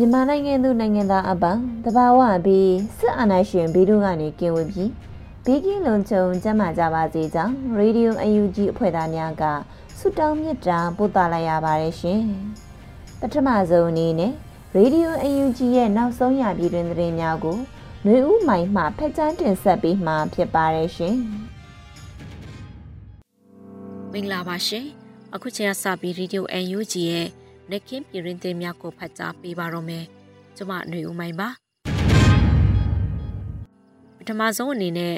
မြန်မာနိုင်ငံသူနိုင်ငံသားအပေါင်းတဘာဝပြီးစစ်အာဏာရှင်ဘေးတို့ကနေကင်းဝေးပြီးဘေးကင်းလုံခြုံကျန်းမာကြပါစေကြောင်းရေဒီယိုအယူဂျီအဖွဲ့သားများကဆုတောင်းမေတ္တာပို့သလိုက်ရပါတယ်ရှင်။ပထမဆုံးအနေနဲ့ရေဒီယိုအယူဂျီရဲ့နောက်ဆုံးရပြည်တွင်သတင်းများကိုຫນွေဦးမိုင်မှဖက်ချန်းတင်ဆက်ပေးမှာဖြစ်ပါတယ်ရှင်။မင်္ဂလာပါရှင်။အခုချိန်ကစပြီးရေဒီယိုအယူဂျီရဲ့ နက်ခင်းပြည်ရင်းသင်းများကိုဖတ်ကြားပေးပါတော့မယ်။ကျွန်မຫນွေဦးမိုင်ပါ။ပထမဆုံးအနေနဲ့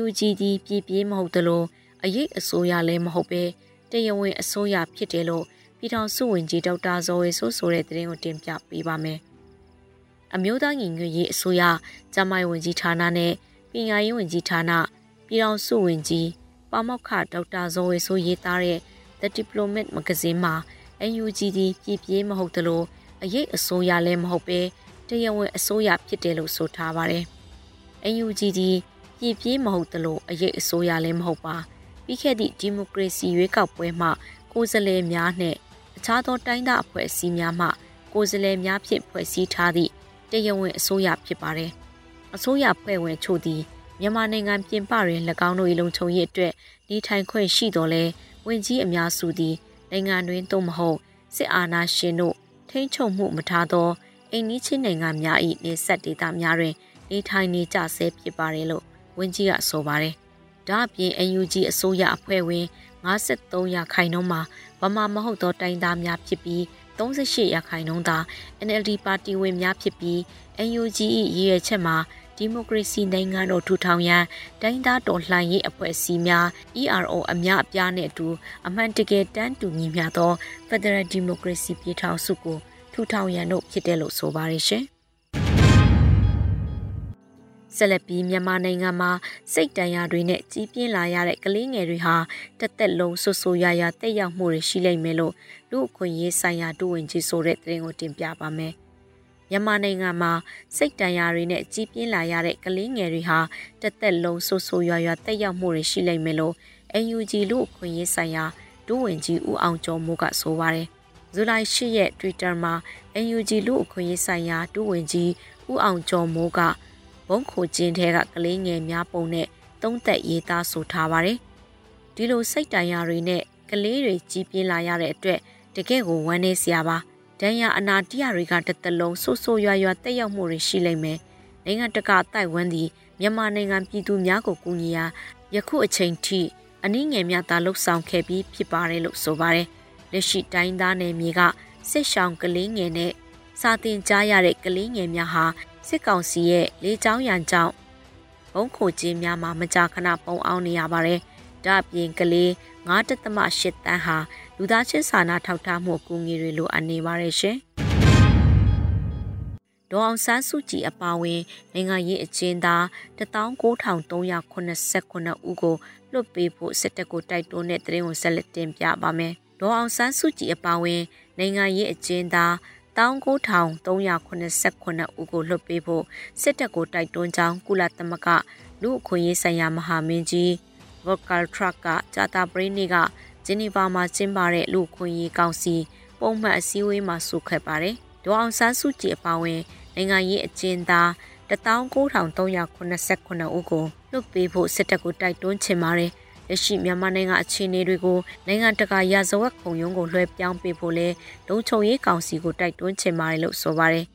UNGD ပြည်ပြေးမဟုတ်သလိုအရေးအစိုးရလည်းမဟုတ်ပဲတရားဝင်အစိုးရဖြစ်တယ်လို့ပြည်ထောင်စုဝန်ကြီးဒေါက်တာဇော်ဝေဆိုးဆိုတဲ့သတင်းကိုတင်ပြပေးပါမယ်။အမျိုးသားညီညွတ်ရေးအစိုးရကျမိုင်းဝန်ကြီးဌာနနဲ့ပညာရေးဝန်ကြီးဌာနပြည်ထောင်စုဝန်ကြီးပါမောက္ခဒေါက်တာဇော်ဝေဆိုးရေးသားတဲ့ The Diplomat မဂဇင်းမှာ NUGD ပြည်ပြေးမဟုတ်သလိုအရေးအစိုးရလည်းမဟုတ်ပဲတရားဝင်အစိုးရဖြစ်တယ်လို့ဆိုထားပါတယ်။ NUGD ပြည်ပြေးမဟုတ်သလိုအရေးအစိုးရလည်းမဟုတ်ပါပြီးခဲ့သည့်ဒီမိုကရေစီရွေးကောက်ပွဲမှာကိုယ်စားလှယ်များနဲ့အခြားသောတိုင်းသားအဖွဲ့အစည်းများမှကိုယ်စားလှယ်များဖြင့်ဖွဲ့စည်းထားသည့်တရားဝင်အစိုးရဖြစ်ပါတယ်။အစိုးရဖွဲ့ဝင်ချို့သည်မြန်မာနိုင်ငံပြင်ပတွင်၎င်းတို့၏လုံခြုံရေးအတွက်နေထိုင်ခွင့်ရှိတော်လဲဝင်ကြီးအများစုသည် နိုင်ငံတွင်သို့မဟုတ်စစ်အာဏာရှင်တို့ထိန်းချုပ်မှုမထားသောအိမ်နီးချင်းနိုင်ငံများ၏နေဆက်ဒေသများတွင်နေထိုင်နေကြဆဲဖြစ်ပါတယ်လို့ဝန်ကြီးကဆိုပါတယ်။ဒါ့အပြင် UNG အစိုးရအဖွဲ့ဝင်53ရာခိုင်နှုန်းမှာဗမာမဟုတ်သောတိုင်းသားများဖြစ်ပြီး38ရာခိုင်နှုန်းသာ NLD ပါတီဝင်များဖြစ်ပြီး UNG ၏ရည်ရွယ်ချက်မှာ ဒီမိုကရေစီနိုင်ငံတော်ထူထောင်ရန်တိုင်းသားတော်လှန်ရေးအဖွဲ့အစည်းများ ERO အများအပြားနဲ့အတူအမှန်တကယ်တန်းတူညီမျှသော Federal Democracy ပြည်ထောင်စုကိုထူထောင်ရန်တို့ဖြစ်တယ်လို့ဆိုပါတယ်ရှင်ဆက်လက်ပြီးမြန်မာနိုင်ငံမှာစိတ်တန်ရာတွေနဲ့ကြီးပြင်းလာရတဲ့ကလေးငယ်တွေဟာတစ်သက်လုံးဆူဆူရရတက်ရောက်မှုတွေရှိလိမ့်မယ်လို့လူအခွင့်ရေးဆိုင်ရာဒုဝန်ကြီးဆိုတဲ့သတင်းကိုတင်ပြပါမယ် မြန်မာနိုင်ငံမှာစိတ်တန်ရာတွေနဲ့ကြီးပြင်းလာရတဲ့ကလေးငယ်တွေဟာတစ်သက်လုံးဆိုးဆိုးရွားရွားတက်ရောက်မှုတွေရှိလိမ့်မယ်လို့ UNG လူအခွင့်ရေးဆိုင်ရာဒုဝန်ကြီးဦးအောင်ကျော်မိုးကဆိုပါတယ်။ဇူလိုင်၈ရက် Twitter မှာ UNG လူအခွင့်ရေးဆိုင်ရာဒုဝန်ကြီးဦးအောင်ကျော်မိုးကဘုံခိုကျင်းထဲကကလေးငယ်များပုံနဲ့သုံးသက်ရေးသားဆိုထားပါတယ်။ဒီလိုစိတ်တန်ရာတွေနဲ့ကလေးတွေကြီးပြင်းလာရတဲ့အတွက်တကယ့်ကိုဝမ်းနည်းစရာပါ။ ဒဏ်ရာအနာတရတွေကတစ်သက်လုံးဆိုးဆိုးရွားရွားတက်ရောက်မှုတွေရှိလိမ့်မယ်။နိုင်ငံတကာတိုက်ဝန်းသည်မြန်မာနိုင်ငံပြည်သူများကိုကူညီရာယခုအချိန်ထိအနည်းငယ်များသာလှုပ်ဆောင်ခဲ့ပြီးဖြစ်ပါတယ်လို့ဆိုပါတယ်။လက်ရှိတိုင်းသားနယ်မြေကစစ်ရှောင်းကလေးငယ်နဲ့စာတင်ကြားရတဲ့ကလေးငယ်များဟာစစ်ကောင်စီရဲ့လေးချောင်းရန်ကြောင့်ဘုံခိုခြင်းများမှာမကြာခဏပုံအောင်နေရပါတယ်။ဒါ့အပြင်ကလေး9.8တန်းဟာ လူသားချင်းစာနာထောက်ထားမှုအကူအညီတွေလိုအပ်နေပါတယ်ရှင်။ဒေါအောင်ဆန်းစုကြည်အပါအဝင်နိုင်ငံရေးအကျဉ်းသား19389ဦးကိုလွတ်ပေးဖို့စစ်တပ်ကိုတိုက်တွန်းတဲ့သတင်းကိုဆက်လက်တင်ပြပါမယ်။ဒေါအောင်ဆန်းစုကြည်အပါအဝင်နိုင်ငံရေးအကျဉ်းသား19389ဦးကိုလွတ်ပေးဖို့စစ်တပ်ကိုတိုက်တွန်းကြောင်းကုလသမဂ္ဂလူအခွင့်အရေးဆိုင်ရာမဟာမင်းကြီး Volker Truck ကကြာတာပရိနေ့က ဂျနီဗာမှာကျင်းပတဲ့လူခွင့်ရေးကောင်စီပုံမှန်အစည်းအဝေးမှာဆုခတ်ပါတယ်။ဒေါအောင်ဆန်းစုကြည်အပါအဝင်နိုင်ငံရေးအကျဉ်းသား19389ဦးကိုလွတ်ပေးဖို့စစ်တပ်ကိုတိုက်တွန်းချင်ပါတယ်။လက်ရှိမြန်မာနိုင်ငံအခြေအနေတွေကိုနိုင်ငံတကာရာဇဝတ်ခုံရုံးကိုလွှဲပြောင်းပေးဖို့လဲလုံခြုံရေးကောင်စီကိုတိုက်တွန်းချင်ပါတယ်လို့ဆိုပါတယ်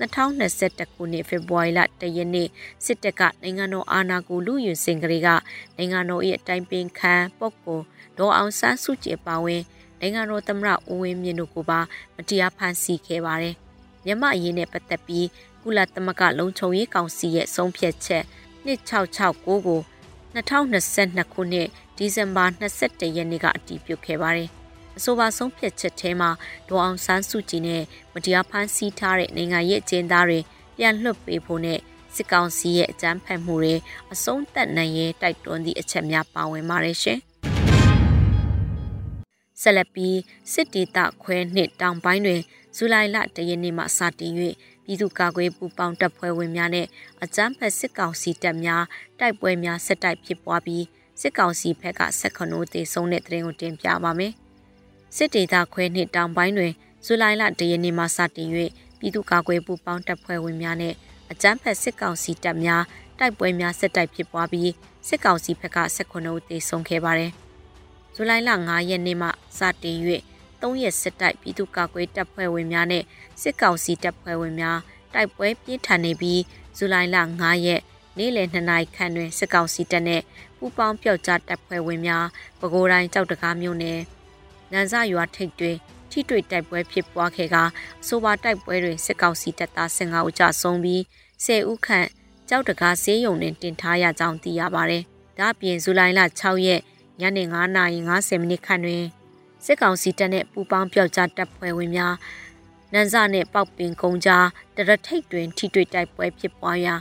2021ခုနှစ်ဖေဖော်ဝါရီလ1ရက်နေ့စစ်တပ်ကနိုင်ငံတော်အာဏာကိုလူယူစင်ကလေးကနိုင်ငံတော်၏အတိုင်းပင်ခံပုဂ္ဂိုလ် ဒေါ်အောင်ဆန်းစုကြည်ပါဝင်နိုင်ငံတော်သမ္မတဦးဝင်းမြင့်တို့ကိုပါမတရားဖမ်းဆီးခဲ့ပါတယ်။မြန်မာအရေးနဲ့ပတ်သက်ပြီးကုလသမဂ္ဂလုံခြုံရေးကောင်စီရဲ့ဆုံးဖြတ်ချက်2669ကို2022ခုနှစ်ဒီဇင်ဘာ21ရက်နေ့ကအတည်ပြုခဲ့ပါတယ်။အဆိုပါဆုံးဖြတ်ချက်ထဲမှာဒေါအောင်ဆန်းစုကြည်နဲ့မတရားဖမ်းဆီးထားတဲ့နိုင်ငံရေးအကျဉ်းသားတွေပြန်လွှတ်ပေးဖို့နဲ့စစ်ကောင်စီရဲ့အကြမ်းဖက်မှုတွေအဆုံးသတ်နိုင်ရေးတိုက်တွန်းသည့်အချက်များပါဝင်ပါတယ်ရှင်။ ဆက်လက်ပြီးစစ်တီတခွဲနှစ်တောင်ပိုင်းတွင်ဇူလိုင်လတရက်နေ့မှစတင်၍ပြည်သူ့ကာကွယ်ပူးပေါင်းတပ်ဖွဲ့ဝင်များနဲ့အကြမ်းဖက်စစ်ကောင်စီတပ်များတိုက်ပွဲများဆက်တိုက်ဖြစ်ပွားပြီးစစ်ကောင်စီဘက်က18ဦးသေဆုံးတဲ့တဲ့ရင်ကိုတင်ပြပါမယ်။စစ်ဒေသခွဲနှစ်တောင်ပိုင်းတွင်ဇူလိုင်လတရက်နေ့မှစတင်၍ပြည်သူ့ကာကွယ်ပူးပေါင်းတပ်ဖွဲ့ဝင်များနဲ့အကြမ်းဖက်စစ်ကောင်စီတပ်များတိုက်ပွဲများဆက်တိုက်ဖြစ်ပွားပြီးစစ်ကောင်စီဘက်က18ဦးသေဆုံးခဲ့ပါတယ်။ ဇူလိုင်လ9ရက်နေ့မှစတင်၍3ရက်စစ်တိုက်ပြည်သူ့ကာကွယ်တပ်ဖွဲ့ဝင်များနဲ့စစ်ကောင်စီတပ်ဖွဲ့ဝင်များတိုက်ပွဲပြင်းထန်နေပြီးဇူလိုင်လ9ရက်နေ့လယ်2နာရီခန့်တွင်စစ်ကောင်စီတပ်နဲ့ပူးပေါင်းပျောက်ကြားတပ်ဖွဲ့ဝင်များပဲခူးတိုင်းကြောက်တကားမြို့နယ်နန်းစရွာထိပ်တွင်ထိတွေ့တိုက်ပွဲဖြစ်ပွားခဲ့ကအဆိုပါတိုက်ပွဲတွင်စစ်ကောင်စီတပ်သား15ဦးကြာဆုံးပြီး10ဦးခန့်ကြောက်တကားဈေးရုံတွင်တင်ထားရကြောင်းသိရပါတယ်။ဒါ့အပြင်ဇူလိုင်လ6ရက် ညနေ9:50မိနစ်ခန့်တွင်စစ်ကောင်စီတပ်နှင့်ပူးပေါင်းပြောက်ကြားတပ်ဖွဲ့ဝင်များနန်းစနှင့်ပောက်ပင်ကုန်းကြားတရထိတ်တွင်ထိတွေ့တိုက်ပွဲဖြစ်ပွားရာ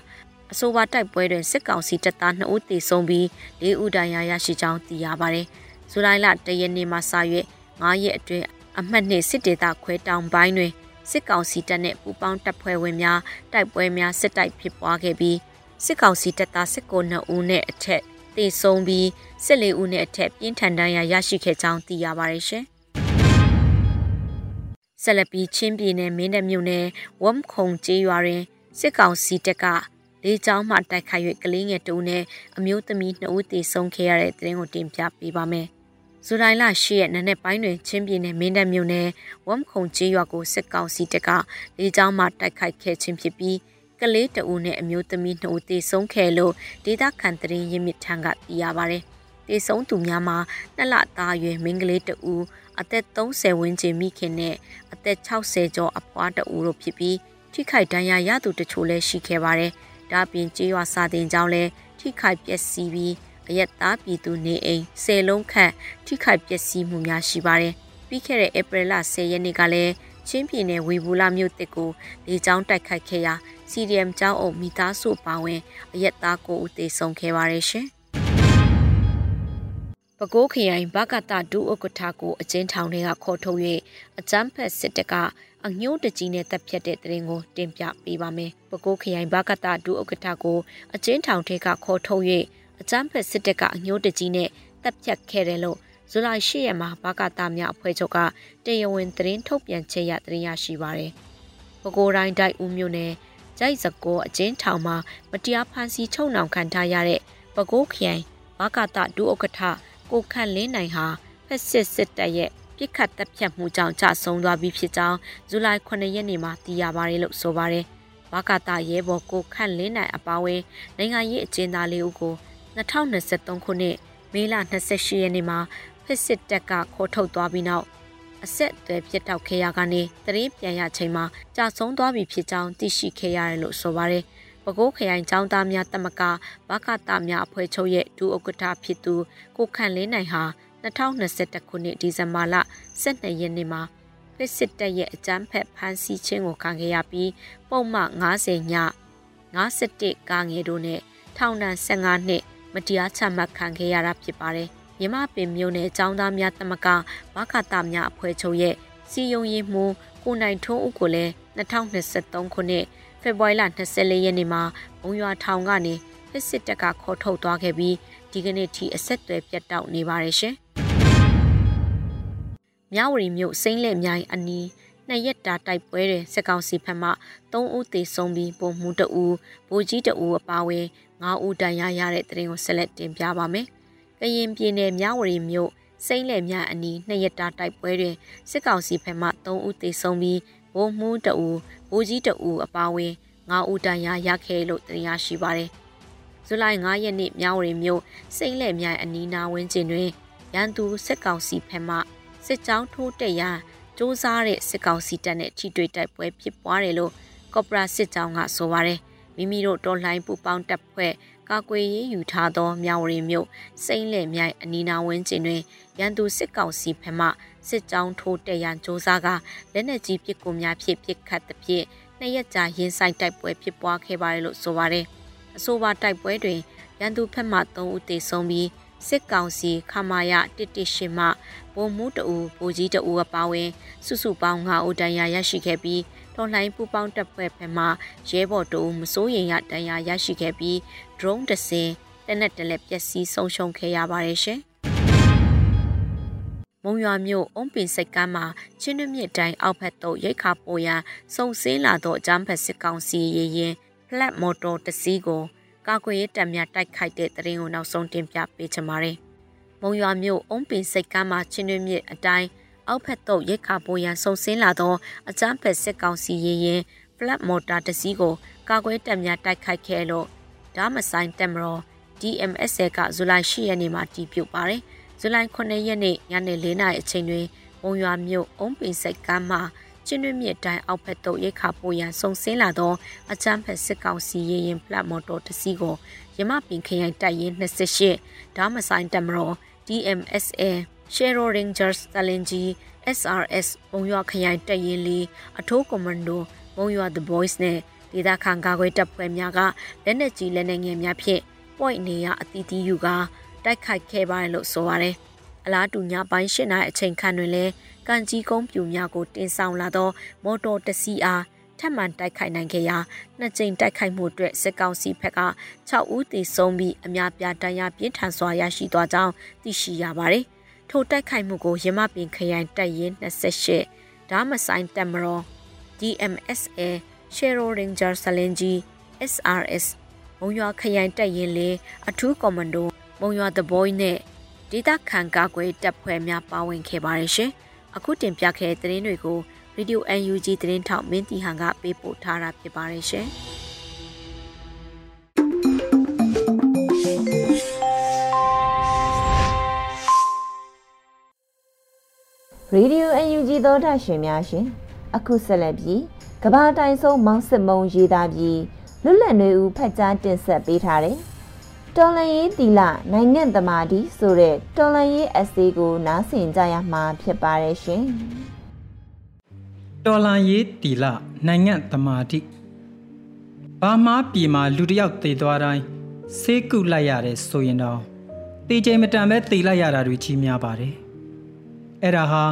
အဆိုပါတိုက်ပွဲတွင်စစ်ကောင်စီတပ်သား2ဦးသေဆုံးပြီး4ဦးဒဏ်ရာရရှိကြောင်းသိရပါသည်။ဇူလိုင်လ1ရက်နေ့မှစ၍9ရက်အတွင်းအမှတ်နှစ်စစ်ဒေသခွဲတောင်ပိုင်းတွင်စစ်ကောင်စီတပ်နှင့်ပူးပေါင်းတပ်ဖွဲ့ဝင်များတိုက်ပွဲများစစ်တိုက်ဖြစ်ပွားခဲ့ပြီးစစ်ကောင်စီတပ်သား19ဦးနှင့်အထက် သေဆုံးပြီး14ဦးနဲ့အထက်ပြင်းထန်ဒဏ်ရာရရှိခဲ့ကြောင်းသိရပါတယ်ရှင်။ဆက်လက်ပြီးချင်းပြည်နယ်မင်းတပ်မြို့နယ်ဝမ်ခုံကျေးရွာတွင်စစ်ကောင်စီတပ်ကလေကြောင်းမှတိုက်ခိုက်၍ကလေးငယ်တူနဲ့အမျိုးသမီး2ဦးသေဆုံးခဲ့ရတဲ့တဲ့ရင်ကိုတင်ပြပေးပါမယ်။ဇူလိုင်လ10ရက်နေ့နဲ့ပိုင်းတွင်ချင်းပြည်နယ်မင်းတပ်မြို့နယ်ဝမ်ခုံကျေးရွာကိုစစ်ကောင်စီတပ်ကလေကြောင်းမှတိုက်ခိုက်ခဲ့ခြင်းဖြစ်ပြီး ကလေးတဦးနဲ့အမျိုးသမီး2ဦးသေဆုံးခဲ့လို့ဒေသခံတရင်ရင်းမြစ်ထံကသိရပါဗျ။သေဆုံးသူများမှာနှစ်လသားရွယ်မိန်းကလေးတဦးအသက်30ဝန်းကျင်မိခင်နဲ့အသက်60ကျော်အဖွားတဦးတို့ဖြစ်ပြီးထိခိုက်ဒဏ်ရာရသူတချို့လည်းရှိခဲ့ပါတယ်။ဒါပြင်ကျေးရွာစာတင်ကျောင်းလည်းထိခိုက်ပျက်စီးပြီးအရက်သားပြည်သူနေအိမ်၁၀လုံးခန့်ထိခိုက်ပျက်စီးမှုများရှိပါတယ်။ပြီးခဲ့တဲ့ဧပြီလ10ရက်နေ့ကလည်းချင်းပြည်နယ်ဝေဘူလာမြို့တစ်ကိုလေကြောင်းတိုက်ခိုက်ခဲ့ရာ CDM ကျောင်းအုပ်မိသားစုပါဝင်အရက်သားကိုဦးသေဆုံးခဲ့ပါတယ်ရှင်။ပဲခူးခရိုင်ဘကတဒုဥက္ကဋ္ဌကိုအကျဉ်းထောင်တွေကခေါ်ထုတ်၍အကြမ်းဖက်စစ်တပ်ကအညှိုးတကြီးနဲ့တပ်ဖြတ်တဲ့တရင်ကိုတင်ပြပေးပါမယ်။ပဲခူးခရိုင်ဘကတဒုဥက္ကဋ္ဌကိုအကျဉ်းထောင်တွေကခေါ်ထုတ်၍အကြမ်းဖက်စစ်တပ်ကအညှိုးတကြီးနဲ့တပ်ဖြတ်ခဲ့တယ်လို့ဇူလိုင်၈ရက်မှာဘကတာများအဖွဲ့ချုပ်ကတရားဝင်သတင်းထုတ်ပြန်ချက်ရသတင်းရရှိပါရယ်။ပဲခူးတိုင်းတိုက်ဦးမြို့နယ် ကြိုက်စကောအကျဉ်းထောင်မှာမတရားဖမ်းဆီးချုပ်နှောင်ခံထားရတဲ့ပဲခူးခရိုင်ဘကတာဒုဥက္ကဋ္ဌကိုခန့်လင်းနိုင်ဟာဖက်စစ်စစ်တပ်ရဲ့ပြစ်ခတ်တပ်ဖြတ်မှုကြောင့်ကြဆုံးသွားပြီးဖြစ်ကြောင်းဇူလိုင်9ရက်နေ့မှာသိရပါတယ်လို့ဆိုပါတယ်။ဘကတာရဲဘော်ကိုခန့်လင်းနိုင်အပါအဝင်နိုင်ငံရေးအကျဉ်းသားလေးဦးကို2023ခုနှစ်မေလ28ရက်နေ့မှာဖက်စစ်တပ်ကခေါ်ထုတ်သွားပြီးနောက် အဆက်အသွယ်ပြတ်တောက်ခဲ့ရကနေတရင်ပြန်ရချိန်မှာကြာဆုံးသွားပြီဖြစ်ကြောင်းသိရှိခဲ့ရတယ်လို့ဆိုပါတယ်။ပဲခူးခရိုင်ចောင်းသားများတမကဘကတာများအဖွဲ့ချုပ်ရဲ့ဒုဥက္ကဋ္ဌဖြစ်သူကိုခန့်လင်းနိုင်ဟာ2021ခုနှစ်ဒီဇင်ဘာလ12ရက်နေ့မှာဖက်စစ်တပ်ရဲ့အကြမ်းဖက်ဖမ်းဆီးခြင်းကိုခံခဲ့ရပြီးပုံမှန်90ည51ကားငယ်တို့နဲ့ထောင်ဒဏ်15နှစ်မတရားချမှတ်ခံခဲ့ရတာဖြစ်ပါတယ် မြမပင်မျိုးနယ်ចောင်းသားများတမကဘခတာများအဖွဲ့ချုပ်ရဲ့စီယုံရေးမှုကိုနိုင်ထွန်းဦးကိုလည်း2023ခုနှစ်ဖေဖော်ဝါရီလ24ရက်နေ့မှာဘုံရွာထောင်ကနေဖစ်စစ်တပ်ကခေါ်ထုတ်သွားခဲ့ပြီးဒီကနေ့ထိအဆက်အသွယ်ပြတ်တောက်နေပါတယ်ရှင်။မြဝတီမြို့စိမ့်လက်မြိုင်အနီးနှစ်ရက်တာတိုက်ပွဲတွင်စစ်ကောင်စီဘက်မှ3ဦးသေဆုံးပြီးပုံမှု2ဦးဗိုလ်ကြီး2ဦးအပါအဝင်9ဦးဒဏ်ရာရတဲ့တဲ့ရင်ကိုဆက်လက်တင်ပြပါမယ်။ ကရင်ပြည်နယ်မြဝတီမြို့စိမ့်လက်မြအနီးနှစ်ရက်တာတိုက်ပွဲတွင်စစ်ကောင်စီဘက်မှ3ဦးသေဆုံးပြီးဗိုလ်မှူးတအူဗိုလ်ကြီးတအူအပါအဝင်9ဦးတန်ရာရခဲ့လို့တင်ရရှိပါတယ်။ဇူလိုင်9ရက်နေ့မြဝတီမြို့စိမ့်လက်မြအနီးနာဝင်းကျင်တွင်ရန်သူစစ်ကောင်စီဘက်မှစစ်ကြောင်းထိုးတက်ရာစ조사တဲ့စစ်ကောင်စီတပ်နဲ့ထိတွေ့တိုက်ပွဲဖြစ်ပွားတယ်လို့ကော့ပရာစစ်ကြောင်းကဆိုပါတယ်။မိမိတို့တော်လှန်ပူပေါင်းတပ်ဖွဲ့ ကာကွယ်ရေးယူထားသောမြောင်ရီမြို့စိမ့်လက်မြိုင်အနီးနာဝင်းကျင်တွင်ရန်သူစစ်ကောင်စီဖက်မှစစ်ကြောင်းထိုးတက်ရန်စ조사ကလက်နက်ကြီးပစ်ကူများဖြင့်ပစ်ခတ်သဖြင့်နှစ်ရက်ကြာရင်ဆိုင်တိုက်ပွဲဖြစ်ပွားခဲ့ပါတယ်လို့ဆိုပါတယ်။အဆိုပါတိုက်ပွဲတွင်ရန်သူဖက်မှ3ဦးသေဆုံးပြီးစစ်ကောင်စီခမာယ118မှဗိုလ်မှူးတအူဗိုလ်ကြီးတအူအပါဝင် စုစုပေါင်း9ဦးတန်ရာရရှိခဲ့ပြီးတော်လှန်ပူပေါင်းတပ်ဖွဲ့ဘက်မှရဲဘော်တအူမစိုးရင်ရတန်ရာရရှိခဲ့ပြီး drone တစ်စင်းတနက်တလက်ပျက်စီးဆုံးရှုံးခဲ့ရပါတယ်ရှင်မုံရွာမြို့အုံးပင်စိတ်ကမ်းမှာချင်းနှမြစ်တိုင်းအောက်ဘက်သို့ရိတ်ခါပေါ်ရန်စုံစင်းလာသောအကြမ်းဖက်စစ်ကောင်စီရေရင်ဖလက်မော်တော်တစ်စီးကိုကာကွယ်ရေးတပ်များတိုက်ခိုက်တဲ့တရင်ကိုနောက်ဆုံးတင်ပြပေးချင်ပါတယ်။မုံရွာမြို့အုံးပင်စိတ်ကမ်းမှာချင်းတွင်းမြစ်အတိုင်းအောက်ဖက်သို့ရိတ်ခါပိုးရန်စုံစင်းလာသောအကြမ်းဖက်စစ်ကောင်စီရင်ရင် flat motor တစ်စီးကိုကာကွယ်တပ်များတိုက်ခိုက်ခဲ့လို့ ဓာမဆိုင်တက်မတော် DMSA ကဇူလိုင်10ရက်နေ့မှာတည်ပြုပါတယ်။ဇူလိုင်9ရက်နေ့ညနေ4နာရီအချိန်တွင်မုံရွာမြို့အုံးပင်စိတ်ကမ်းမှာချင်းတွင်းမြစ်တိုင်းအောက်ဘက်သို့ရိတ်ခါပိုးရန်စုံစင်းလာသောအချမ်းဖက်စစ်ကောင်စီရင်ရင်ဖလက်မော်တော်တစ်စီးကိုရမပင်ခရိုင်တိုက်ရင်28ဓာမဆိုင်တမတော် DMSA Shero Rangers တလင်ကြီး SRS မုံရွာခရိုင်တိုက်ရင်လေးအထိုးကွန်မန်ဒိုမုံရွာ The Boys နဲ့ ဒေသခံကာကွယ်တပ်ဖွဲ့များကလက်နက်ကြီးလက်နက်ငယ်များဖြင့် point နေရအတီးတီးယူကတိုက်ခိုက်ခဲ့ပါတယ်လို့ဆိုပါတယ်။အလားတူညပိုင်း၈နာရီအချိန်ခန့်တွင်လည်းကန်ကြီးကုန်းပြူများကိုတင်ဆောင်လာသော မော်တော်တစီအားထပ်မံတိုက်ခိုက်နိုင်ခဲ့ရာနှစ်ကြိမ်တိုက်ခိုက်မှုအတွက်စစ်ကောင်စီဘက်က6ဦးသေဆုံးပြီးအများပြားဒဏ်ရာပြင်းထန်စွာရရှိသွားကြောင်းသိရှိရပါတယ်။ထိုတိုက်ခိုက်မှုကိုရမပင်ခရိုင်တပ်ရင်း28ဒါမဆိုင်တက်မရော DMSA Shero Ranger စလင်ကြီး SRS မုံရွာခရိုင်တပ်ရင်းလေးအထူးကွန်မန်ဒိုမုံရွာ The Boy နဲ့ဒေသခံကာကွယ်တပ်ဖွဲ့များပါဝင်ခဲ့ပါတယ်ရှင်။အခုတင်ပြခဲ့တဲ့သတင်းတွေကို Radio UNG သတင်းထောက်မင်းတီဟန်ကပေးပို့ထားတာဖြစ်ပါတယ်ရှင်။ရေဒီယို UNG သောတာရှင်များရှင် အခုဆက်လက်ပြီး ကဘာတိုင်ဆုံးမောင်စစ်မုံရေးသားပြီးလွတ်လပ်နေဦးဖတ်ကြားတင်ဆက်ပေးထားတယ်တော်လန်ရေးတီလာနိုင်ငံသမာဓိဆိုတဲ့တော်လန်ရေးအစေးကိုနားဆင်ကြရမှာဖြစ်ပါတယ်ရှင်။တော်လန်ရေးတီလာနိုင်ငံသမာဓိဘာမှပြည်မှာလူတယောက်တည်သွားတိုင်းဆေးကုလိုက်ရတယ်ဆိုရင်တော့တည်ချိန်မတန်ပဲတည်လိုက်ရတာတွေကြီးများပါတယ်။အဲ့ဒါဟာ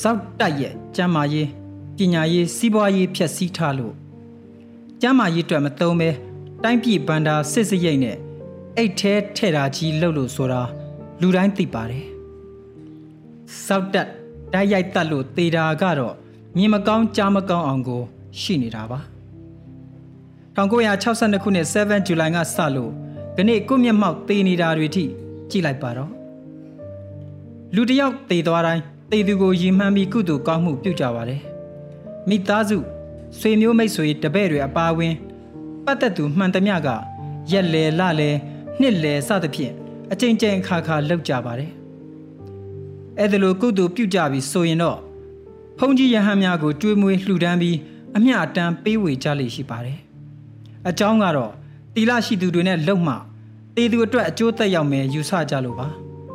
စောက်တိုက်ရဲ့ကျမ်းမာရေး ပညာရေးစီးပွားရေးဖြည့်ဆည်းထားလို့ကျမ်းမာရေးအတွက်မသုံးပဲတိုင်းပြည်ဗန္ဒာစစ်စရိတ်နဲ့အိတ်ထဲထဲ့တာကြီးလှုပ်လို့ဆိုတာလူတိုင်းသိပါတယ်စောက်တက်တိုက်ရိုက်တက်လို့သေတာကတော့မြင်မကောင်းကြားမကောင်းအောင်ကို ရှိနေတာပါ1962ခုနှစ်7ဇူလိုင်ကစလို့ဒီနေ့ကိုမျက်မှောက်သေနေတာတွေထိကြည့်လိုက်ပါတော့လူတယောက်သေသွားတိုင်းသေသူကိုယဉ်မှန်းပြီးကုသိုလ်ကောင်းမှုပြုကြပါတယ် မိသားစုဆွေမျိုးမိတ်ဆွေတပည့်တွေအပါအဝင်ပတ်သက်သူမှန်သမျှကရက်လေလလေနှစ်လယ်စသဖြင့်အကြိမ်ကြိမ်ခါခါလောက်ကြပါတယ်။အဲ့ဒါလိုကုသိုလ်ပြုကြပြီးဆိုရင်တော့ဖုန်ကြီးယဟန်များကိုတွေးမွေးလှူဒန်းပြီးအမျှအတန်းပေးဝေကြလိမ့်ရှိပါတယ်။အကြောင်းကတော့တီလာရှိသူတွေနဲ့လုံမှတေသူအတွက်အကျိုးသက်ရောက်မယ်ယူဆကြလို့ပါ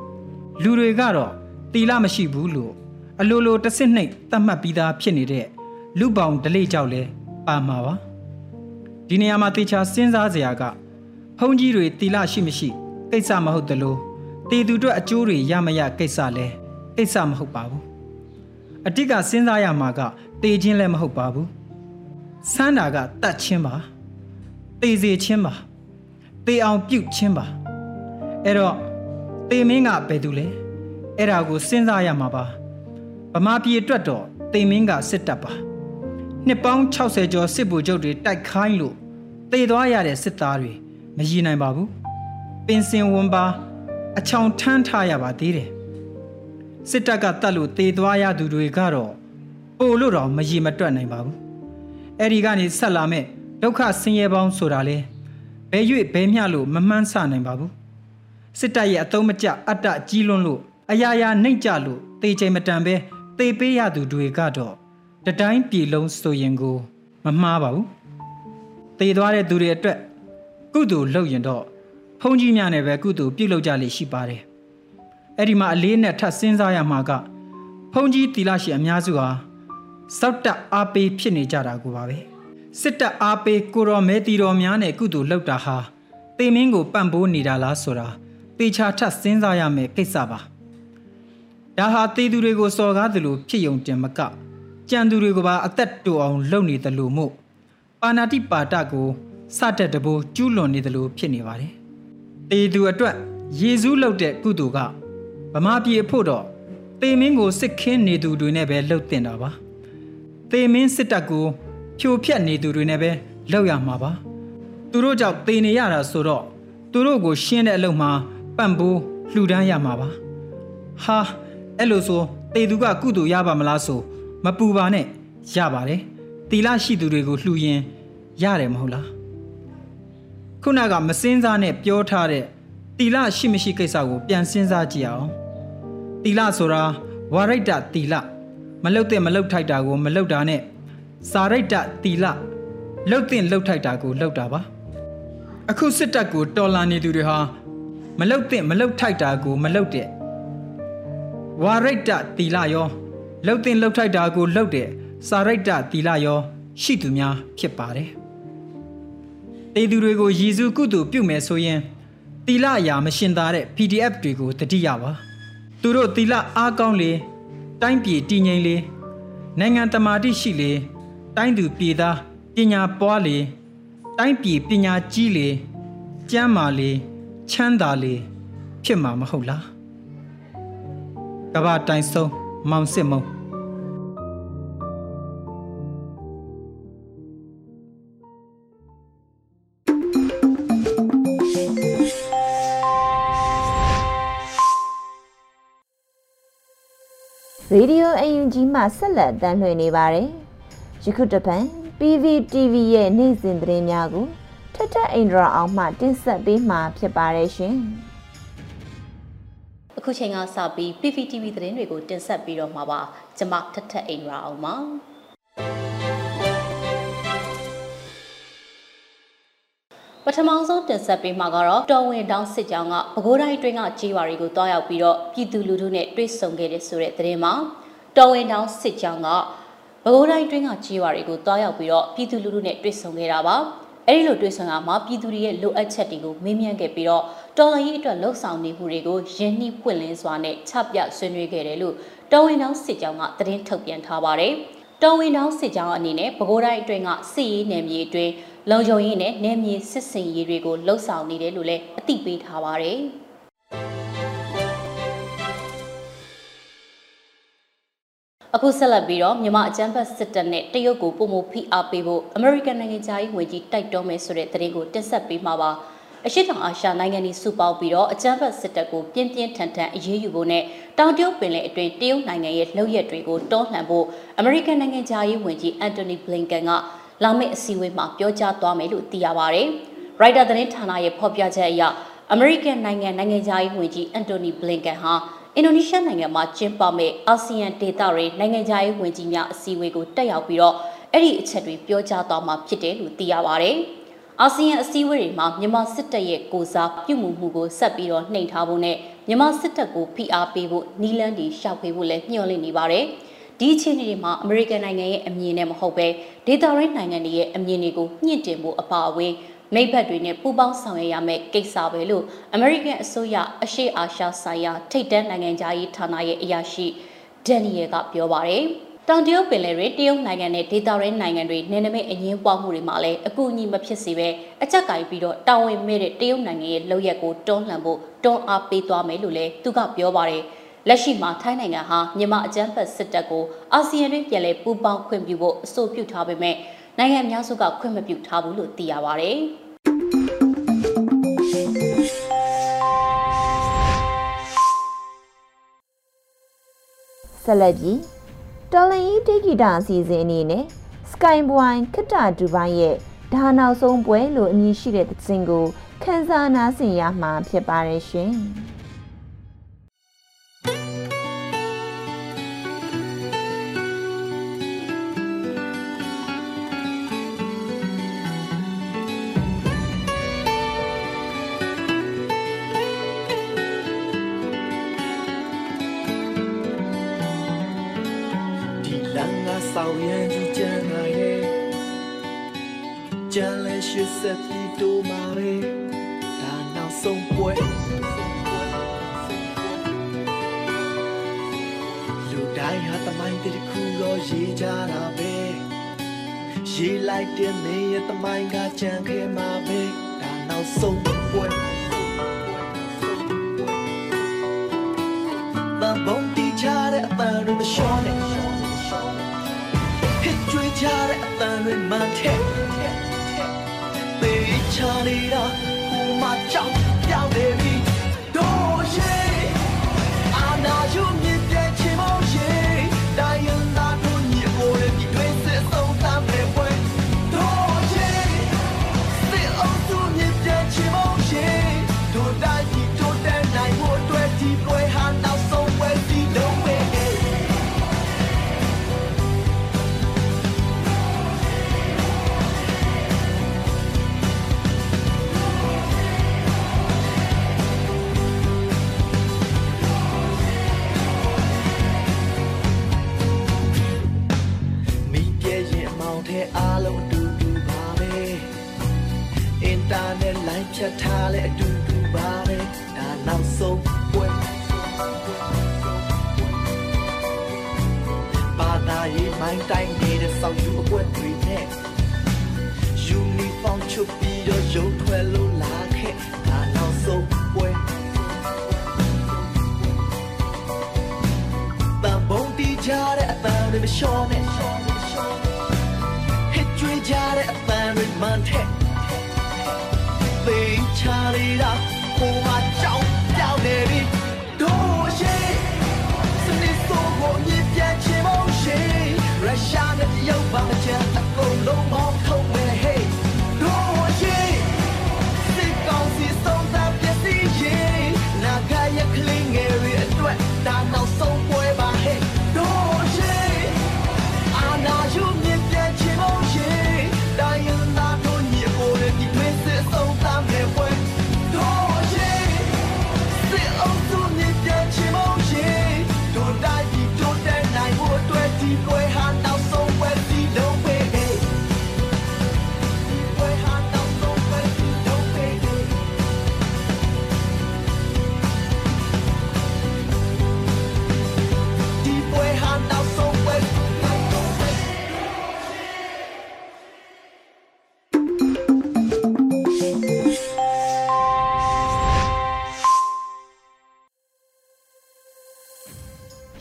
။လူတွေကတော့တီလာမရှိဘူးလို့အလိုလိုတစ်စစ်နှိပ်သတ်မှတ်ပြီးသားဖြစ်နေတဲ့ လူပောင်ဒလိကြောက်လဲပါမှာပါ။ဒီနေရာမှာတေချာစဉ်းစားစရာကဖုန်ကြီးတွေတီလရှိမရှိကိစ္စမဟုတ်တလို့တီသူတို့အကျိုးတွေရမရကိစ္စလဲကိစ္စမဟုတ်ပါဘူးအတိတ်ကစဉ်းစားရမှာကတေခြင်းလည်းမဟုတ်ပါဘူးစမ်းတာကတတ်ချင်းပါတေစီချင်းပါတေအောင်ပြုတ်ချင်းပါအဲ့တော့တေမင်းကဘယ်သူလဲအဲ့ဒါကိုစဉ်းစားရမှာပါဗမာပြည်အတွက်တော့တေမင်းကစစ်တပ်ပါ နှစ်ပေါင်း60ကျော်စစ်ဗိုလ်ချုပ်တွေတိုက်ခိုင်းလို့တေသွားရတဲ့စစ်သားတွေမရည်နိုင်ပါဘူးပင်စင်ဝန်ပါအချောင်ထမ်းထားရပါသေးတယ်စစ်တပ်ကတတ်လို့တေသွားရသူတွေကတော့ပို့လို့တော့မရည်မတွက်နိုင်ပါဘူးအဲ့ဒီကနေဆက်လာမဲ့ဒုက္ခဆင်းရဲပေါင်းဆိုတာလေဘယ်၍ဘယ်မျှလို့မမှန်းဆနိုင်ပါဘူးစစ်တပ်ရဲ့အတုံးမကျအတ္တကြီးလွန်းလို့အရာရာနှိမ့်ကြလို့တေချိန်မတန်ပဲတေပေးရသူတွေကတော့ တတိုင်းပြည်လုံးဆိုရင်ကိုမမှားပါဘူးတေသွားတဲ့သူတွေအတွက်ကုသိုလ်လုပ်ရင်တော့ဖုန်ကြီးများနဲ့ပဲကုသိုလ်ပြုလုပ်ကြလိမ့်ရှိပါတယ်အဲ့ဒီမှာအလေးနဲ့ထပ်စဉ်းစားရမှာကဖုန်ကြီးတီလာရှိအများစုဟာစောက်တက်အားပေးဖြစ်နေကြတာကိုပါပဲစစ်တပ်အားပေးကိုတော်မဲတီတော်များနဲ့ကုသိုလ်လုပ်တာဟာတေမင်းကိုပံ့ပိုးနေတာလားဆိုတာတေချာထပ်စဉ်းစားရမယ်ကိစ္စပါဒါဟာတေသူတွေကိုစော်ကားသလိုဖြစ်ယုံတင်မက ကြံသူတွေကိုပါအသက်တူအောင်လုပ်နေတယ်လို့မို့ပါဏာတိပါတကိုစတဲ့တဘိုးကျူးလွန်နေတယ်လို့ဖြစ်နေပါတယ်တေသူအတွက်ယေရှုလုပ်တဲ့ကုသိုလ်ကဗမာပြည်အဖို့တော့တေမင်းကိုစစ်ခင်းနေသူတွေနဲ့ပဲလှုပ်တင်တာပါတေမင်းစစ်တပ်ကိုဖြိုဖျက်နေသူတွေနဲ့ပဲလှုပ်ရမှာပါသူတို့ကြောင့်တေနေရတာဆိုတော့သူတို့ကိုရှင်းတဲ့အလုပ်မှာပံ့ပိုးလှူဒန်းရမှာပါဟာအဲ့လိုဆိုတေသူကကုသိုလ်ရပါမလားဆို မပူပါနဲ့ရပါတယ်တီလာရှိသူတွေကိုလှူရင်ရတယ်မဟုတ်လားခုနကမစင်းစားနဲ့ပြောထားတဲ့တီလရှိမရှိကိစ္စကိုပြန်စဉ်းစားကြည့်အောင်တီလဆိုတာဝါရိတ္တတီလမလုတ်တဲ့မလုတ်ထိုက်တာကို မလုတ်တာနဲ့စာရိတ္တတီလလုတ်တဲ့လုတ်ထိုက်တာကိုလုတ်တာပါအခုစစ်တပ်ကိုတော်လာနေသူတွေဟာမလုတ်တဲ့မလုတ်ထိုက်တာကိုမလုတ်တဲ့ဝါရိတ္တတီလရော လုတ်တဲ့လုတ်ထိုက်တာကိုလုတ်တဲ့စာရိတ္တတီလရော ရှိသူများဖြစ်ပါတယ်တေသူတွေကိုရည်စူးကုသိုလ်ပြုမယ်ဆိုရင်တီလအရာမရှင်သာတဲ့ PDF တွေကိုတတိယပါသူတို့တီလအားကောင်းလေတိုင်းပြည်တည်ငြိမ်လေနိုင်ငံတမာတိရှိလေတိုင်းသူပြည်သားပညာပွားလေတိုင်းပြည်ပညာကြီးလေကျမ်းမာလေချမ်းသာလေဖြစ်မှာမဟုတ်လားကဘာတိုင်ဆုံး မောင်စစ်မုံရေဒီယိုအယူဂျီမှဆက်လက်တမ်းလွှင့်နေပါတယ်။ယခုတပတ် PVTV ရဲ့နေ့စဉ်သတင်းများကိုထထအိန္ဒြာအောင်မှတင်ဆက်ပေးမှာဖြစ်ပါတယ်ရှင်။ အခုချိန်ကစပြီး PVTV သတင်းတွေကိုတင်ဆက်ပြီးတော့မှာပါ။ကျွန်မထထအိန္ဒြာအောင်ပါ။ပထမဆုံးတင်ဆက်ပေးမှာကတော့တော်ဝင်တောင်းစစ်ကြောင်းကပဲခူးတိုင်းအတွင်းကကြေးရွာတွေကိုတွားရောက်ပြီးတော့ပြည်သူလူထုနဲ့တွေ့ဆုံခဲ့တဲ့ဆိုတဲ့သတင်းမှာတော်ဝင်တောင်းစစ်ကြောင်းကပဲခူးတိုင်းအတွင်းကကြေးရွာတွေကိုတွားရောက်ပြီးတော့ပြည်သူလူထုနဲ့တွေ့ဆုံခဲ့တာပါ အဲဒီလိုတွေ့ဆုံရမှာပြည်သူတွေရဲ့လိုအပ်ချက်တွေကိုမေးမြန်းခဲ့ပြီးတော့တော်လှန်ရေးအတွက်လှုံ့ဆော်နေမှုတွေကိုရင်းနှီးပွင့်လင်းစွာနဲ့ချပြဆွေးနွေးခဲ့တယ်လို့တော်ဝင်တောင်းစစ်ကြောင်းကသတင်းထုတ်ပြန်ထားပါတယ်တော်ဝင်တောင်းစစ်ကြောင်းအနေနဲ့ပဲခူးတိုင်းအတွင်းကစစ်ရေးနယ်မြေအတွင်းလုံခြုံရေးနဲ့နယ်မြေစစ်စင်ရေးတွေကိုလှုံ့ဆော်နေတယ်လို့လည်းအသိပေးထားပါတယ်။ အခုဆက်လက်ပြီးတော့မြန်မာအကြမ်းဖက်စစ်တပ်နဲ့တရုတ်ကိုပုံမဖိအားပေးဖို့အမေရိကန်နိုင်ငံသားရေးဝန်ကြီးတိုက်တွန်းမယ်ဆိုတဲ့သတင်းကိုတင်ဆက်ပေးမှာပါအရှိတောင်အာရှနိုင်ငံတွေစုပေါင်းပြီးတော့အကြမ်းဖက်စစ်တပ်ကိုပြင်းပြင်းထန်ထန်အရေးယူဖို့နဲ့တောင်တရုတ်ပင်လယ်အတွင်းတရုတ်နိုင်ငံရဲ့လှုပ်ရက်တွေကိုတွန်းလှန်ဖို့အမေရိကန်နိုင်ငံသားရေးဝန်ကြီးအန်တိုနီဘလင်ကန်ကလာမယ့်အစည်းအဝေးမှာပြောကြားသွားမယ်လို့သိရပါတယ်။ရိုက်တာသတင်းဌာနရဲ့ဖော်ပြချက်အရအမေရိကန်နိုင်ငံနိုင်ငံသားရေးဝန်ကြီးအန်တိုနီဘလင်ကန်ဟာ အင်ဒိုနီးရှားနိုင်ငံမှာကျင်းပမဲ့အာဆီယံဒေသတွေနိုင်ငံခြားရေးဝန်ကြီးများအစည်းအဝေးကိုတက်ရောက်ပြီးတော့အဲ့ဒီအချက်တွေပြောကြားသွားမှာဖြစ်တယ်လို့သိရပါဗျ။အာဆီယံအစည်းအဝေးတွေမှာမြန်မာစစ်တပ်ရဲ့ကိုစားပြုမှုမှုကိုဆက်ပြီးတော့နှိမ်ထားဖို့နဲ့မြန်မာစစ်တပ်ကိုဖိအားပေးဖို့နီလန်းတွေရှောက်ပေးဖို့လည်းညှော်လင့်နေပါတယ်။ဒီအခြေအနေတွေမှာအမေရိကန်နိုင်ငံရဲ့အမြင်နဲ့မဟုတ်ပဲဒေသရင်းနိုင်ငံတွေရဲ့အမြင်တွေကိုညှင့်တင်ဖို့အပါအဝင် မိဘတွေနဲ့ပူးပေါင်းဆောင်ရွက်ရမယ့်ကိစ္စပဲလို့ American အစိုးရအရှေ့အာရှဆိုင်ရာထိပ်တန်းနိုင်ငံသားရေးဌာနရဲ့အရာရှိဒန်နီယယ်ကပြောပါတယ်။တောင်တရုတ်ပင်လယ်တွင်တရုတ်နိုင်ငံနဲ့ဒေသရင်းနိုင်ငံတွေနယ်နိမိတ်အငင်းပွားမှုတွေမှာလည်းအကူအညီမဖြစ်စေပဲအကြက်ကင်ပြီးတော့တာဝန်မဲ့တဲ့တရုတ်နိုင်ငံရဲ့လုပ်ရက်ကိုတွန်းလှန်ဖို့တွန်းအားပေးသွားမယ်လို့လည်းသူကပြောပါတယ်။လက်ရှိမှာထိုင်းနိုင်ငံဟာမြန်မာအကြမ်းဖက်စစ်တပ်ကိုအာဆီယံတွင်ပြည်လဲပူးပေါင်းခွင့်ပြုဖို့အဆိုပြုထားပေမဲ့ နိုင်ငံအများစုကခွင့်မပြုထားဘူးလို့သိရပါဗျ။ဆက်လက်ပြီးတော်လန်ဤတိဂီတာအစီအစဉ်အနေနဲ့ Sky Wine ခတ္တဒူဘိုင်းရဲ့ဒါနောက်ဆုံးပွဲလို့အမည်ရှိတဲ့သင်ကိုခန်းစားနာဆင်ရမှာဖြစ်ပါတယ်ရှင်။ ရေးကြတာပဲရေးလိုက်တဲ့မင်းရဲ့တမိုင်းကကြံခဲ့မှာပဲဒါနောက်ဆုံးပွဲတန်ဘုံတီချတဲ့အပန်းတို့မလျှော့နဲ့ကြွေးကြတဲ့အတန်တွေမှန်တဲ့ပေးချနေတာဟိုမှာကြောက်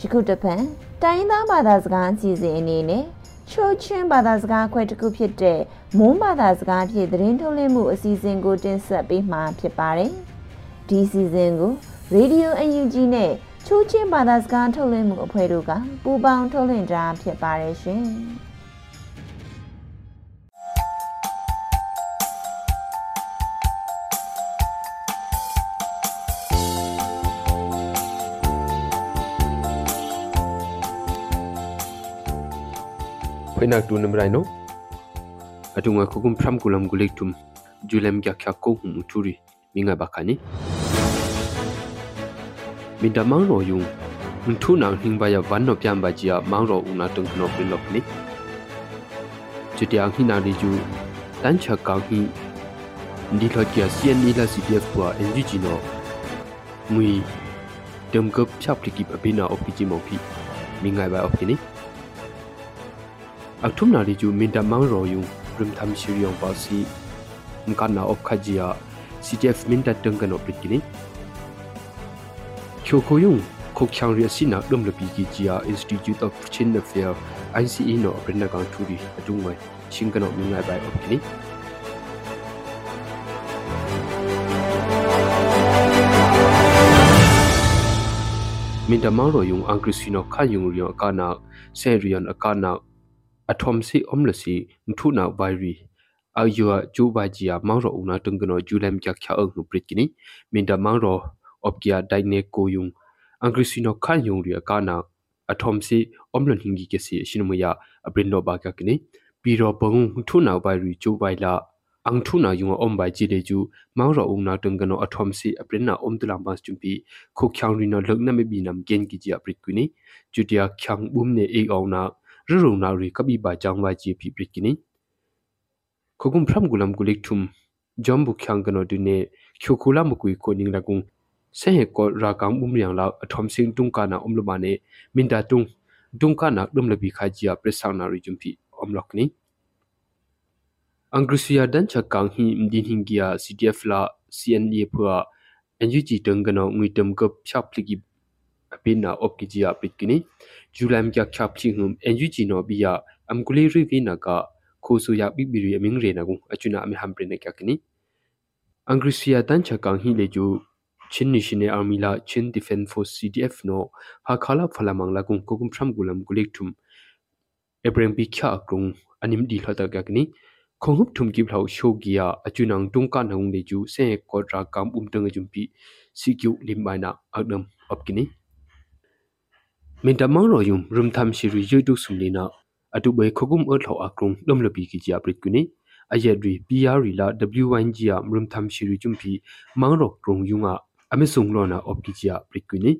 ယခုတစ်ဖန်တိုင်းသားဘာသာစကားအစီအစဉ်အနေနဲ့ချိုးချင်းဘာသာစကားခွဲတစ်ခုဖြစ်တဲ့မွန်းဘာသာစကားဖြင့်သတင်းထုတ်လွှင့်မှုအစီအစဉ်ကိုတင်ဆက်ပေးမှာဖြစ်ပါတယ်။ဒီအစီအစဉ်ကို Radio UNG နဲ့ချိုးချင်းဘာသာစကားထုတ်လွှင့်မှုအဖွဲ့တို့ကပူးပေါင်းထုတ်လွှင့်တာဖြစ်ပါတယ်ရှင်။ khoina tu namrai no atunga khukum phram kulam gulik tum julem kya kya ko hum uturi minga bakani minda mang ro yung muntu nang hingba ya van no pyam ba ji ya mang ro una tung no pin lok ni chutiang hina ri ju tan cha ka hi ndi lo kya cn ni la cpf kwa ngg no mui dem gup chap tikip abina opiji mo phi mingai ba opini Aktumnariju Mintamang Royung Rimtham Shiryong Pasi Mkana Opkhajia CTF Minta Tengkan Oprikini Kyokoyung Kokchang Riasina Lumlapi Kijia Institute of Chin Affair ICE no Brindagang Turi Adungwai Shinkan Opmingai Bai Opkini မင်တမောင်တော်ယုံအင်္ဂရိစီနောခါယုံရီယောအကနာဆယ်ရီယန်အကနာ အထုံစီအုံးလစီထုနာဘိုင်ရီအယူအကျူဘာဂျီယာမောင်ရောဦးနာတုံကနောဂျူလမ်ကြချာအုံးပရစ်ကိနီမင်ဒမောင်ရောအော့ကီယာဒိုင်နေကိုယုံအင်္ဂရိစီနောခန်ယုံရီကာနာအထုံစီအုံးလဟင်ဂီကစီရှင်မယအပရင်နောဘာကကိနီပီရောဘုံထုနာဘိုင်ရီဂျူဘိုင်လာအန်ထုနာယုံအုံးဘိုင်ဂျီလေဂျူမောင်ရောဦးနာတုံကနောအထုံစီအပရင်နာအုံးတလမ်ဘတ်ချွမ်ပီခုချောင်းရီနောလုံနမဘီနမ်ဂင်ကီဂျီအပရစ်ကိနီဂျူတီယာချောင်းဘုံနေအေအောင်နာ ရရုံနာရီကပိပါကြောင်းဝါကြီးပြပြကိနိခခုံဖရမ်ဂူလမ်ဂူလိကထုမ်ဂျမ်ဘုခ ्यांग ကနိုဒူနေချိုခူလာမကွီကိုနင်းလကုံဆဲဟေကောရာကမ်ဥမယံလာအထုံစင်းတုံကနာအုံလမနေမင်တာတုံဒုံကနာဒုံလဘီခါဂျီယာပရဆောင်နာရီဂျုံဖီအုံလောက်နိအင်္ဂရိစီယာဒန်ချကန်ဟီမဒီဟင်ဂီယာ CTF လာ CNA ဖွာ NGG တန်ကနောငွေတမ်ကပ်ဖြပ်လိကိ kapina opkiji ya pitkini julam kya khapchi hum enju chino biya amkuli rivi na ka khosu ya bibiri aming re na gu achuna ami hampre na kya kini angrisia dan chakang hi le ju chin ni shine army la chin defense force cdf no ha khala phalamang la gung kokum tham gulam gulik thum ebreng bi kya kung anim di khata kya kini khongup thum ki bhau sho giya achunang tungka nang le ju se kodra kam um tang jumpi cq limbaina agnam opkini မင်တမောင်ရောယုံရုံသမ်ရှိရီယွိတုစုမလီနာအတုဘေခခုမ်အထောအကရုံလုံလပီကီကြပရစ်ကွနီအယက်ရီ PR လာ WNG ရမရုံသမ်ရှိရီကျွမ်ပီမောင်ရောရုံယုံအမေဆုံလောနာအော့ပီကြပရစ်ကွနီ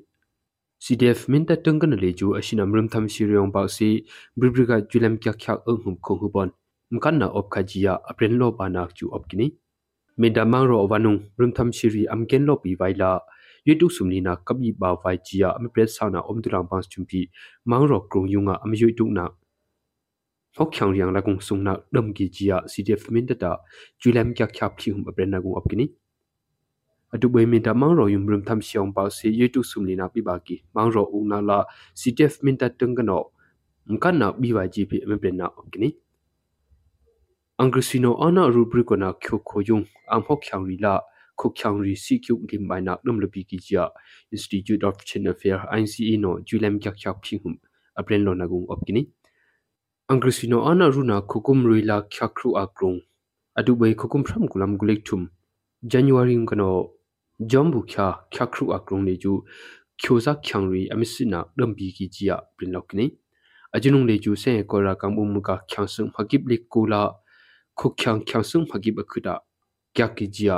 CDF min ta tung kan le ju ashina mrum tham siriong pa si bribriga julam kya kya ang hum ko hubon mkan na op kha jiya apren lo ba nak chu op kini min da mang ro wanung mrum tham siri am ken lo pi vai la YouTube sumlina kabi ba vai chia am pres sana om dulang bang chumpi mang ro krung yunga am yoi tu na phok khyang riang la kung sung na dam gi chia CDF min da da julem kya khyap khi hum apren na gung apkini adu bai min da mang ro yum rum tham siong ba se YouTube sumlina pi ba ki mang ro u na la CDF min da tung ga no mkan na bi wa ji pi am pren na apkini angrisino ana rubrikona kyo khoyung am phok khyang ri la ခုချောင်ရီစီကျုပ်ဒီမိုင်နာဒုံလပီကီချာ Institute of China Fair ICE no julem kyak kyak phingum apren lo nagung opkini angrisino ana runa khukum ruila khyakru akrung adubai khukum phram kulam gulek thum january ngano jambu kya khyakru akrung le ju khyoza khyangri amisina dambi ki chia prin lokni ajunung le ju se ko ra kam um ka khyangsung hakib le kula khu khyang khyangsung hakib akhuda kya ki chia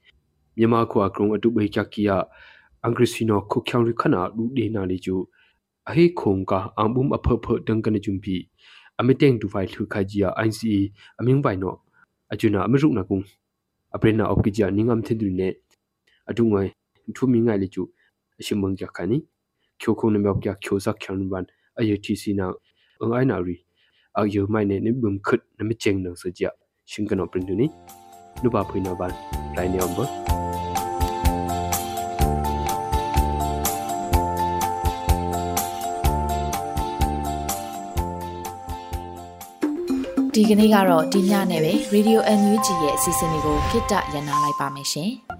ki jia brit kini ashina ICE dungan no aprena ka muya khyo khoyung angrisino pangne phane angon na ka khyosa khyang le ju atuk be de bo dum tu ban hingi gp khu khyang am shan le ju brit kini myama khu akrong atuk be kya kiya angrisino khu khyang ri khana du de na le ju a he khong ka ambum a pho pho dang kan jum pi amiteng tu file thu kha ji ya ICE aming bai no ajuna amru na kung aprena op ki ja ningam thin du ne adu ngai thu mi ngai le ju ashimang kya khani khyo khong na myak kya khyo sak khyang ban aytc na ngai na ri အယူမိုင်နေနိဘုံခွတ်နမချင်နောစကြရှင်ကနောပရင်ဒူနီ နုပါဖွေနောဘန်လိုင်းနေအောင်ဘဒီကနေ့ကတော့ဒီညနဲ့ပဲ Radio NUG ရဲ့အစီအစဉ်လေးကိုခਿੱတရနာလိုက်ပါမယ်ရှင်။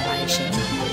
်။အ